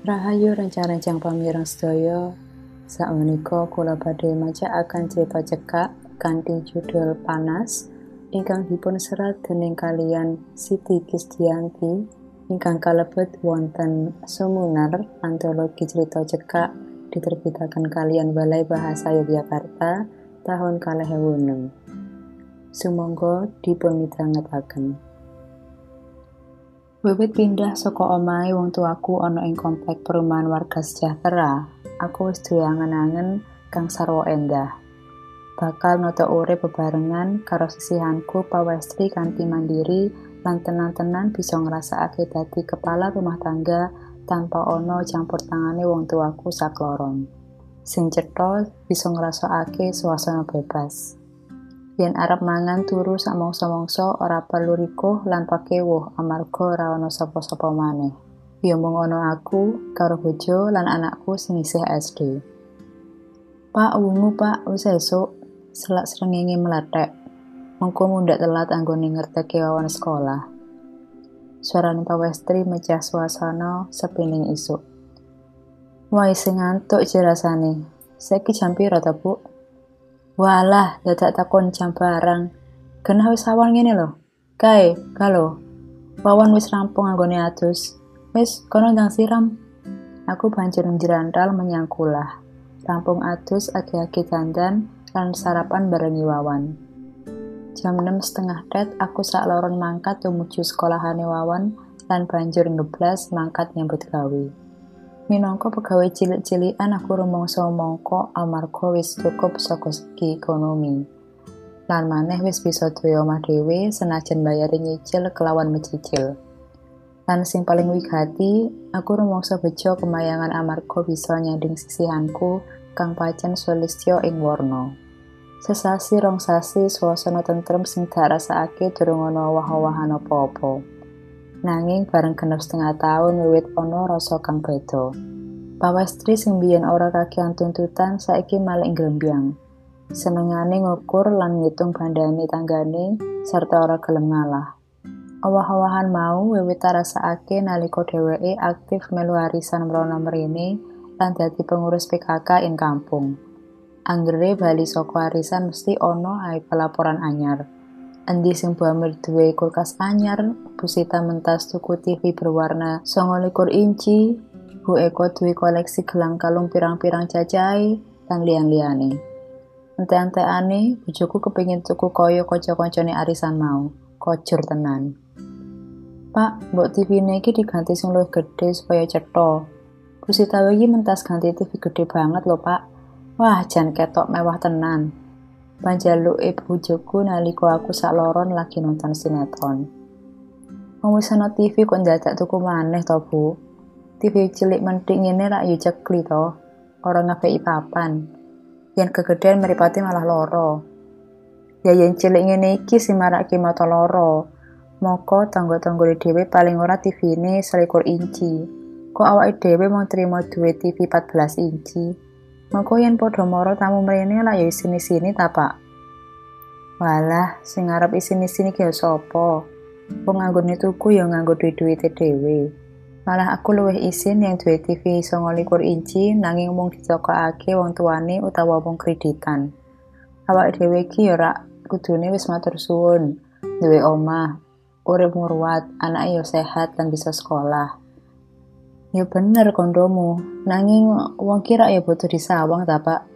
Rahayu rencang-rencang pamirang sedaya sakmenika kula badhe akan cerita cekak kanthi judul Panas ingkang dipun serat dening kalian Siti Kisdianti ingkang kalebet wonten Sumunar antologi cerita cekak diterbitaken kalian Balai Bahasa Yogyakarta tahun 2006. Sumangga dipun midhangetaken. Wiwit pindah saka omahe wong tuaku ana ing komplek perumahan warga sejahtera, aku wis duwe angen-angen kang sarwa endah. Bakal noto urip bebarengan karo sisihanku pawestri kanthi mandiri lan tenan-tenan bisa ngrasakake dadi kepala rumah tangga tanpa ono campur tangane wong tuaku sakloron. Sing cetha bisa ngrasakake suasana bebas. Yen arep mangan turu sak mangsa-mangsa ora perlu rikuh lan pakewuh amarga ora ana sapa-sapa maneh. Ya mung ana aku karo bojo lan anakku sing isih SD. Pak wungu pak wis esuk selak srengenge meletek. Mengko mundak telat anggone ngerteke wawan sekolah. Suarane pawestri mecah suasana sepining isuk. Wah, sing ngantuk jerasane. Saiki jam pira ta, Bu? Walah, dadak takon jam barang. Genah wis awan ngene lho. Kae, kalau. Wawan wis rampung anggone adus. Wis, kono ndang siram. Aku banjur njrantal menyang kulah. Rampung adus agi-agi dandan lan sarapan barengi Wawan. Jam 6 setengah tet aku sak loron mangkat tumuju sekolahane Wawan lan banjur ngeblas mangkat nyambut gawe. Minangka pegawai cilik-cilikan aku rumangsa mongko amarga wis cukup saka segi ekonomi. Lan maneh wis bisa duwe omah dhewe senajan bayari nyicil kelawan mecicil. Lan sing paling wigati, aku rumangsa bejo kemayangan amarga bisa nyanding sisihanku kang pacen solistyo ing warna. Sesasi rong sasi suasana tentrem sing tak rasakake durung ana wah-wahan apa-apa. Nanging bareng genep setengah tahun wiwit ono rasa kang beda. Pawestri sing biyen ora kakean tuntutan saiki malah grembyang. Senengane ngukur lan ngitung bandane tanggane serta ora gelem ngalah. Owah-owahan mau wiwit rasakake nalika dheweke aktif melu arisan mrono mrene lan dadi pengurus PKK ing kampung. Anggere bali saka arisan mesti ono ae pelaporan anyar. Endi sing Amir duwe kulkas anyar, Busita mentas tuku TV berwarna 29 inci, Bu Eko duwe koleksi gelang kalung pirang-pirang cacahe, dan liyan-liyane. Ente-enteane, bojoku kepingin tuku koyo kanca-kancane arisan mau. Kocur tenan. Pak, mbok TV iki diganti sing luwih gede supaya cetha. Busita iki mentas ganti TV gede banget lho, Pak. Wah, jan ketok mewah tenan panjaluke bojoku nalika aku sak loron lagi nonton sinetron. Wong wis ana TV kok dadak tuku maneh to, Bu? TV cilik mentik ngene rak yo cekli to. Ora ngafei papan. Yen kegedean meripati malah loro. Ya yen cilik ngene iki sing marake mata loro. Moko tangga-tanggane dhewe paling ora TV ini selikur inci. Kok awake dhewe mau terima duwe TV 14 inci? Moko yen padha mara tamu mrene lah ya isini-sini ta, Pak. Walah, sing arep isini-sini ki ya sapa? Wong nganggone tuku ya nganggo duit-duite dhewe. Malah aku luwih isin yang duwe TV 29 inci nanging mung dicokokake wong tuane utawa wong kreditan. Awak dhewe ki ya ora kudune wis matur suwun, duwe omah, urip ngurwat, anak ya sehat dan bisa sekolah. Ya bener kondomu, nanging wong kira ya butuh disawang ta, Pak.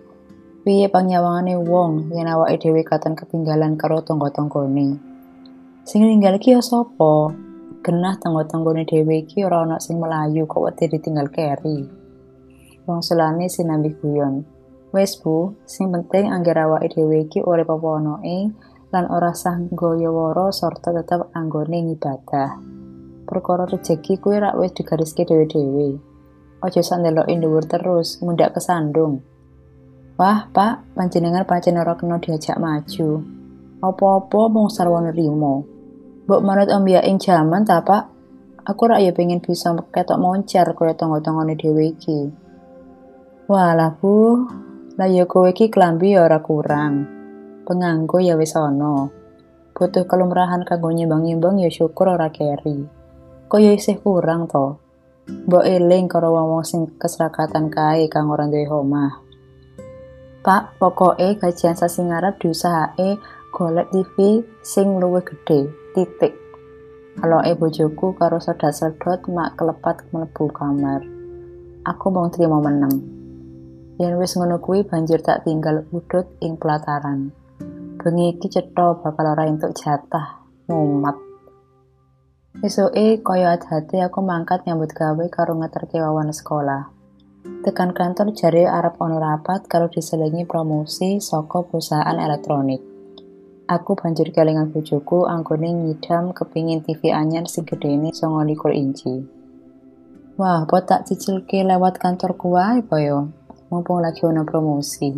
Piye pangyawangane wong yen awake dhewe katon ketinggalan karo tangga-tanggane. Sing ninggal ki ya sapa? Genah tangga-tanggane dhewe iki ora ana sing melayu kok wedi ditinggal keri. Wong selane sinambi guyon. Wes Bu, sing penting angger awake dhewe iki urip apa ing lan ora sah nggoyo serta tetep anggone ngibadah. Perkara rejeki kuwi rak wis digariske dhewe-dhewe. Aja sandeloki dhuwur terus, mundak kesandung. Wah, Pak, panjenengan pancen ora kena diajak maju. Apa-apa mung sarwa nerimo. Mbok manut ing jaman ta, Pak? Aku rak ya pengen bisa ketok moncer kaya tangga-tanggane dhewe iki. Walah, Bu. Lah ya kowe iki klambi ya ora kurang. Penganggo ya wis ana. Butuh kelumrahan kanggo nyimbang-nyimbang ya syukur ora keri. Kaya isih kurang to. Mbok eling karo wong-wong sing keserakatan kae kang ora duwe omah. Pak, pokoke gajian sasi ngarep diusahake golek TV sing luwih gedhe. Titik. Kalau e bojoku karo sedot-sedot mak kelepat mlebu kamar. Aku mau terima meneng. Yen wis ngono kuwi banjur tak tinggal udut ing pelataran. Bengi iki cetha bakal ora entuk jatah. Mumat. Esoke kaya hati aku mangkat nyambut gawe karo ngeterke wawan sekolah. Tekan kantor jari arep ono rapat karo diselingi promosi saka perusahaan elektronik. Aku banjur kelingan bojoku anggone ngidam kepingin TV anyar sing gedene 29 inci. Wah, apa tak cicilke lewat kantor wae apa yo? Mumpung lagi ono promosi.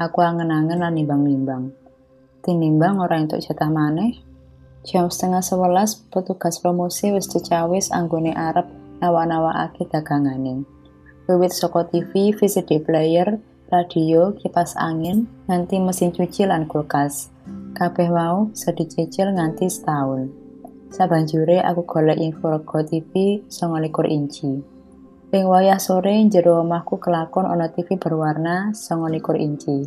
Aku angen-angen lan nimbang-nimbang. Tinimbang ora entuk jatah maneh, Jam setengah sebelas, petugas promosi wis dicawis anggone arep nawa-nawakake dagangane. Wiwit saka TV, VCD player, radio, kipas angin, nganti mesin cuci lan kulkas. Kabeh mau sedicicil nganti setahun. Sabanjure aku golek info rego TV 29 inci. Ing wayah sore jero omahku kelakon ana TV berwarna 29 inci.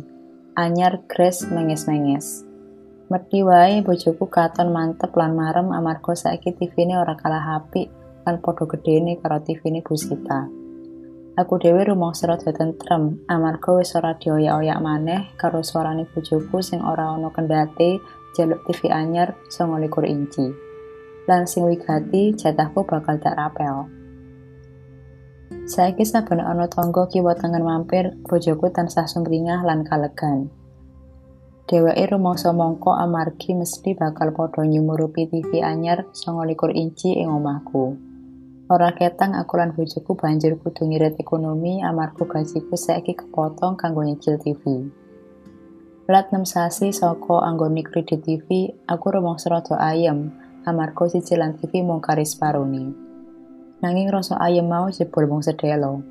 Anyar Grace menges-menges. Merti wae bojoku katon mantep lan marem amarga saiki TV-ne ora kalah apik lan padha gedene karo TV-ne Busita. Aku dhewe rumangsa rada tentrem amarga wis ora dioyak-oyak maneh karo suarane bojoku sing ora ana kendate jaluk TV anyar 29 inci. Lan sing wigati jatahku bakal tak rapel. Saiki saben ana tangga kiwa tengen mampir, bojoku tansah sumringah lan kalegan. Dheweke rumangsa mongko amargi mesti bakal padha nyumurupi TV anyar 29 inci ing omahku. Ora ketang aku lan bojoku banjur kudu ngirit ekonomi amarga gajiku saiki kepotong kanggo nyicil TV. Lat 6 sasi saka anggone kredit TV, aku rumangsa rada ayem amarga cicilan TV mung karis parone. Nanging rasa ayem mau jebul mung sedelo.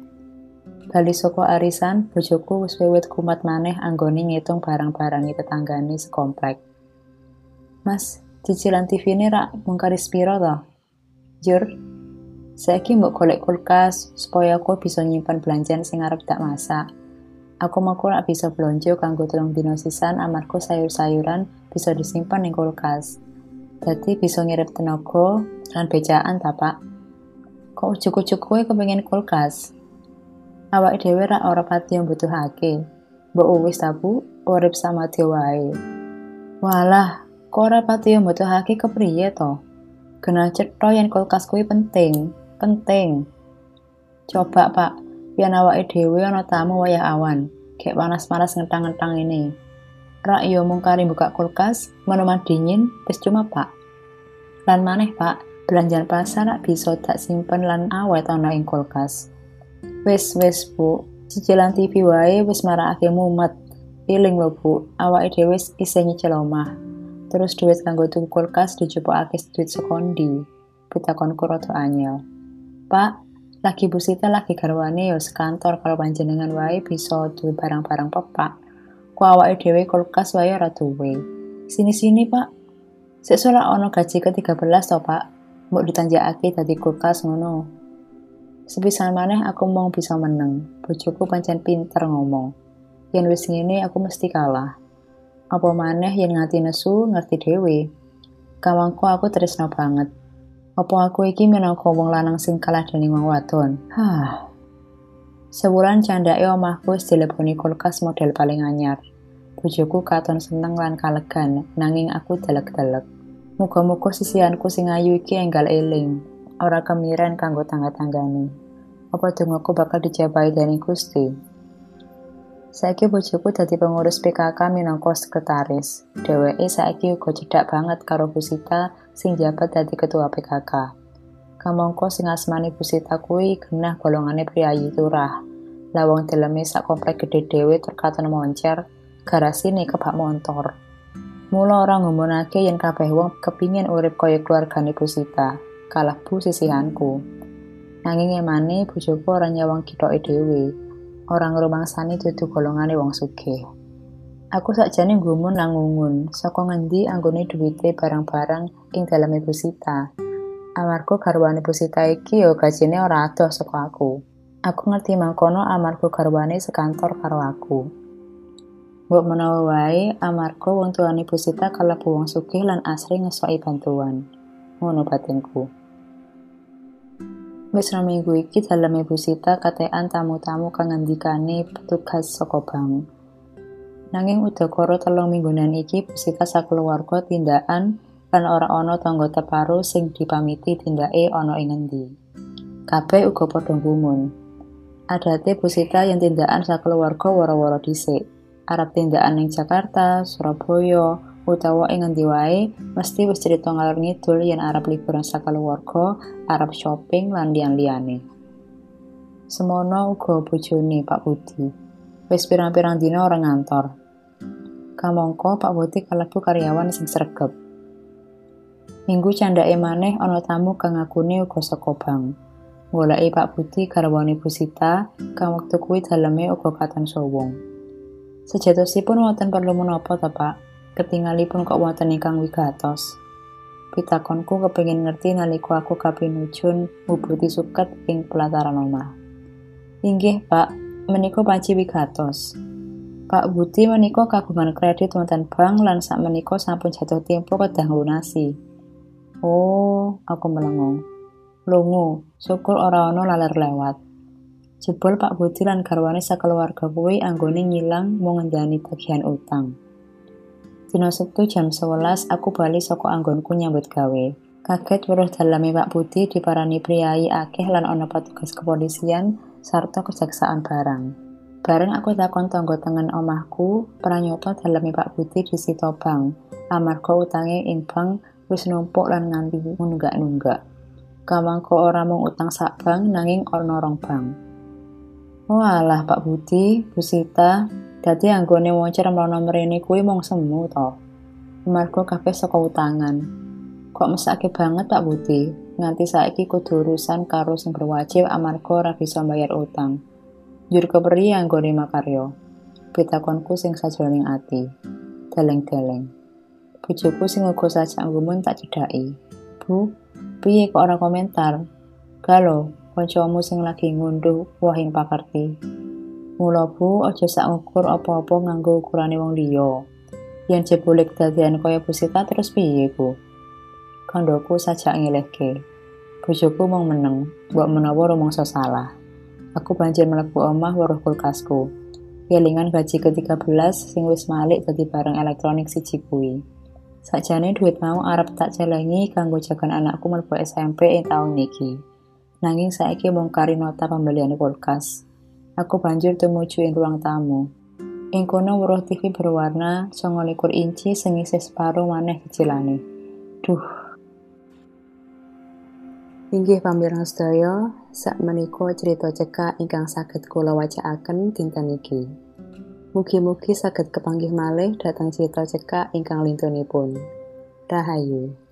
Bali saka arisan, bojoku wis wiwit kumat maneh anggone ngitung barang-barangi tetanggane sekomplek. Mas, cicilan TV ini rak mengkaris piro to? Jur, saiki mbok golek kulkas supaya aku bisa nyimpan belanjaan sing arep tak masak. Aku mau rak bisa belanja kanggo telung dino sisan sayur-sayuran bisa disimpan ning kulkas. Dadi bisa ngirim tenaga lan becaan ta, Pak? Kok ujuk-ujuk kowe kepengin kulkas? Awake dhewe ra ora pati mbutuhake. Mbok wis ta Bu, urip sama wae. Walah, kok ora pati mbutuhake kepriye to? Kena cetha yen kulkas kuwi penting, penting. Coba Pak, yen awake dhewe ana tamu wayah awan, kayak panas-panas ngentang-ngentang ini. Rak yo mung kari buka kulkas, minuman dingin, wis cuma Pak. Lan maneh Pak, belanjaan pasar bisa tak simpen lan awet ana ing kulkas. Wes wes bu, cicilan TV wae wis marakake mumet. Piling lho bu, awake dhewe isih nyicil omah. Terus duit kanggo tuku kulkas dijupukake duit sekondi. Pitakonku rada anyel. Pak, lagi Bu Sita lagi garwane yo sekantor kalau panjenengan wae bisa duwe barang-barang pepak. Ku awake dhewe kulkas wae ora duwe. Sini-sini, Pak. Sik ono gaji ke-13 to, Pak. Mbok ditanjakake dadi kulkas ngono. Sepisan maneh aku mau bisa menang. Bojoku pancen pinter ngomong. Yen wis ngene aku mesti kalah. Apa maneh yen ngati nesu ngerti dhewe. Kawangku aku tresno banget. Apa aku iki minangka wong lanang sing kalah dening wong wadon? Hah. Sebulan candake omahku wis dileboni kulkas model paling anyar. Bojoku katon seneng lan kalegan, nanging aku delek-delek. Muga-muga sisianku sing ayu iki enggal eling, ora kemiren kanggo tangga-tanggane. Apa dongaku bakal dijabahi dari Gusti? Saiki bojoku dadi pengurus PKK minangka sekretaris. Dheweke saiki uga cedak banget karo Busita sing jabat dadi ketua PKK. Kamangka sing asmane Busita kuwi genah golongane priayi turah. Lawang deleme sak komplek gede dhewe terkaton moncer, garasine kebak motor. Mula orang ngumunake yen kabeh wong kepingin urip kaya keluargane Busita kalebu sisihanku. Nanging emane bojoku ora nyawang kithoke dhewe. Ora ngrumangsani dudu golongane wong sugih. Aku sakjane gumun lan ngungun, saka ngendi anggone duwite barang-barang ing daleme Busita. Amarga garwane Pusita iki ya gajine ora adoh saka aku. Aku ngerti mangkono amarga garwane sekantor karo aku. Mbok menawa wae amarga wong tuane Pusita kalebu wong sugih lan asring ngesoki bantuan. Ngono batinku. Wis minggu iki daleme Pusita katekan tamu-tamu kang ngendikane petugas saka bank. Nanging udakara telung minggunan iki Pusita sakeluwarga tindakan lan ora ana tangga teparu sing dipamiti tindake ana ing ngendi. Kabeh uga padha gumun. Adate Pusita yang tindakan sakeluwarga wara-wara dhisik. Arab tindakan ning Jakarta, Surabaya, utawa ing ngendi wae mesti wis cerita ngalor ngidul yen arep liburan sakeluwarga, arep shopping lan liyan-liyane. Semono uga bojone Pak Budi. Wis pirang-pirang dina ora ngantor. Kamangka Pak Budi kalebu karyawan sing sregep. Minggu candake maneh ana tamu kang ngakune uga saka bank. Goleki Pak Budi garwane Busita, kang wektu kuwi daleme uga katon sowong. Sejatosipun wonten perlu menapa ta, Pak? Ketingalipun kok wonten ingkang wigatos. Pitakonku kepengin ngerti nalika aku kapinujun mubuti suket ing pelataran omah. Inggih, Pak, menika panci wigatos. Pak Budi menika kagungan kredit wonten bank lan sak menika sampun jatuh tempo kedah lunasi. Oh, aku melengong. Lungu, syukur ora ana laler lewat. Jebol Pak Budi lan garwane sakeluarga kuwi anggone ngilang mau ngendani bagian utang. Dina Sabtu jam 11 aku bali saka anggonku nyambut gawe. Kaget weruh daleme Pak Budi diparani priayi akeh lan ana petugas kepolisian sarta kejaksaan barang. Bareng aku takon tangga tengen omahku, pranyata daleme Pak Budi disita bank. Amarga utange ing bank wis numpuk lan nganti nunggak-nunggak. Kamangka ora mung utang sak bank nanging ana rong bank. Walah Pak Budi, Bu Sita, dadi anggone moncer mlono mrene kuwi mung semu to. Margo kabeh saka utangan. Kok mesake banget Pak Budi, nganti saiki kudu urusan karo sing berwajib amarga ora bisa bayar utang. Jur kepri anggone makaryo. Pitakonku sing sajroning ati. Deleng-deleng. Bojoku sing uga sajak ngumun tak cedhaki. Bu, Piye kok ora komentar? Galo, kancamu sing lagi ngunduh wahing pakerti. Mula Bu, aja sak ngukur apa-apa nganggo ukurane wong liya. Yen jebule kedadian kaya Busita terus piye, Bu? Kandoku sajak ngelehke. Bojoku mong meneng, mbok menawa rumangsa salah. Aku banjir mlebu omah weruh kulkasku. Kelingan gaji ke-13 sing wis malik dadi barang elektronik siji kuwi. Sakjane duit mau arep tak celengi kanggo jagan anakku mlebu SMP ing taun niki. Nanging saiki mung kari nota pembelian kulkas. Aku banjur tumuju ing ruang tamu. Ing kono weruh TV berwarna 29 inci sing isih separo maneh. Duh. Inggih pamirang sedaya, sak menika cerita cekak ingkang saged kula wacaaken dinten iki. Mugi-mugi saged kepanggih malih dhateng cerita cekak ingkang lintunipun. Rahayu.